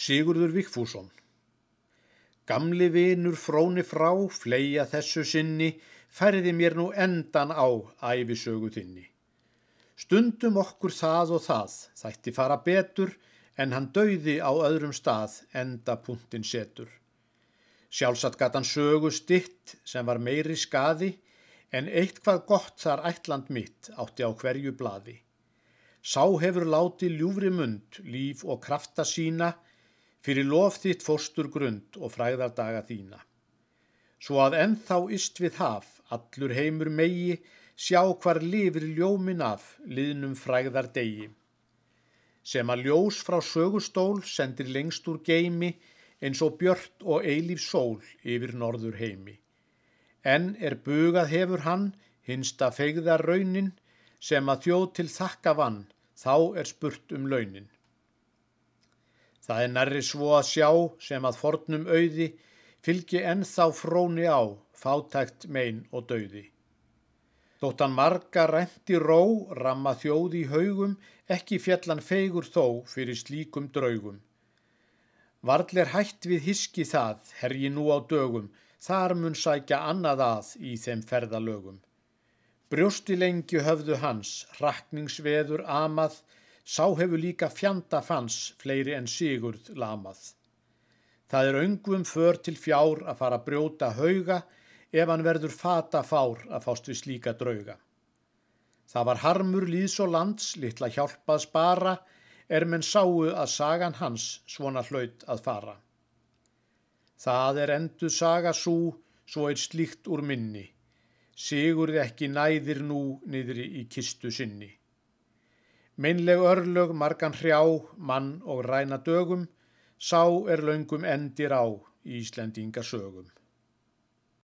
Sigurður Vikfússon Gamli vinur fróni frá, fleia þessu sinni, færði mér nú endan á æfisögu þinni. Stundum okkur það og það, þætti fara betur, en hann dauði á öðrum stað, enda punktin setur. Sjálfsagt gat hann sögu stitt sem var meiri skaði, en eitt hvað gott þar ætland mitt átti á hverju blaði. Sá hefur láti ljúfri mund, líf og krafta sína, fyrir lof þitt fórstur grund og fræðardaga þína. Svo að ennþá ist við haf, allur heimur megi, sjá hvar lifir ljómin af liðnum frægðar degi. Sem að ljós frá sögustól sendir lengst úr geimi eins og björt og eilíf sól yfir norður heimi. En er bugað hefur hann, hinsta feigðar raunin, sem að þjóð til þakka vann, þá er spurt um launin. Það er nærri svo að sjá sem að fornum auði fylgi ennþá fróni á, fátækt mein og dauði. Þóttan marga renti ró, ramma þjóð í haugum, ekki fjallan feigur þó fyrir slíkum draugum. Varðler hætt við hiski það, herji nú á dögum, þar mun sækja annað að í þeim ferðalögum. Brjósti lengi höfðu hans, rakningsveður amað, sá hefur líka fjanda fans, fleiri en sigurð lamað. Það er öngum för til fjár að fara að brjóta hauga, ef hann verður fata fár að fást við slíka drauga. Það var harmur líðs og lands, litla hjálpað spara, er menn sáu að sagan hans svona hlaut að fara. Það er enduð saga svo, svo er slíkt úr minni, sigurði ekki næðir nú niðri í kistu sinni. Meinleg örlög margan hrjá, mann og ræna dögum, sá er laungum endir á Íslendingasögum.